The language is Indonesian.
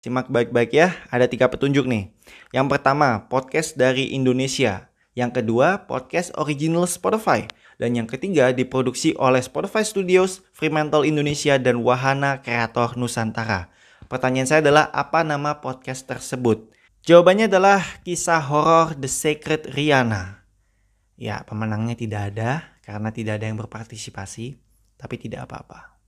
Simak baik-baik ya, ada tiga petunjuk nih. Yang pertama, podcast dari Indonesia. Yang kedua, podcast original Spotify. Dan yang ketiga, diproduksi oleh Spotify Studios, Fremantle Indonesia, dan Wahana Kreator Nusantara. Pertanyaan saya adalah, apa nama podcast tersebut? Jawabannya adalah kisah horor The Sacred Riana. Ya, pemenangnya tidak ada karena tidak ada yang berpartisipasi, tapi tidak apa-apa.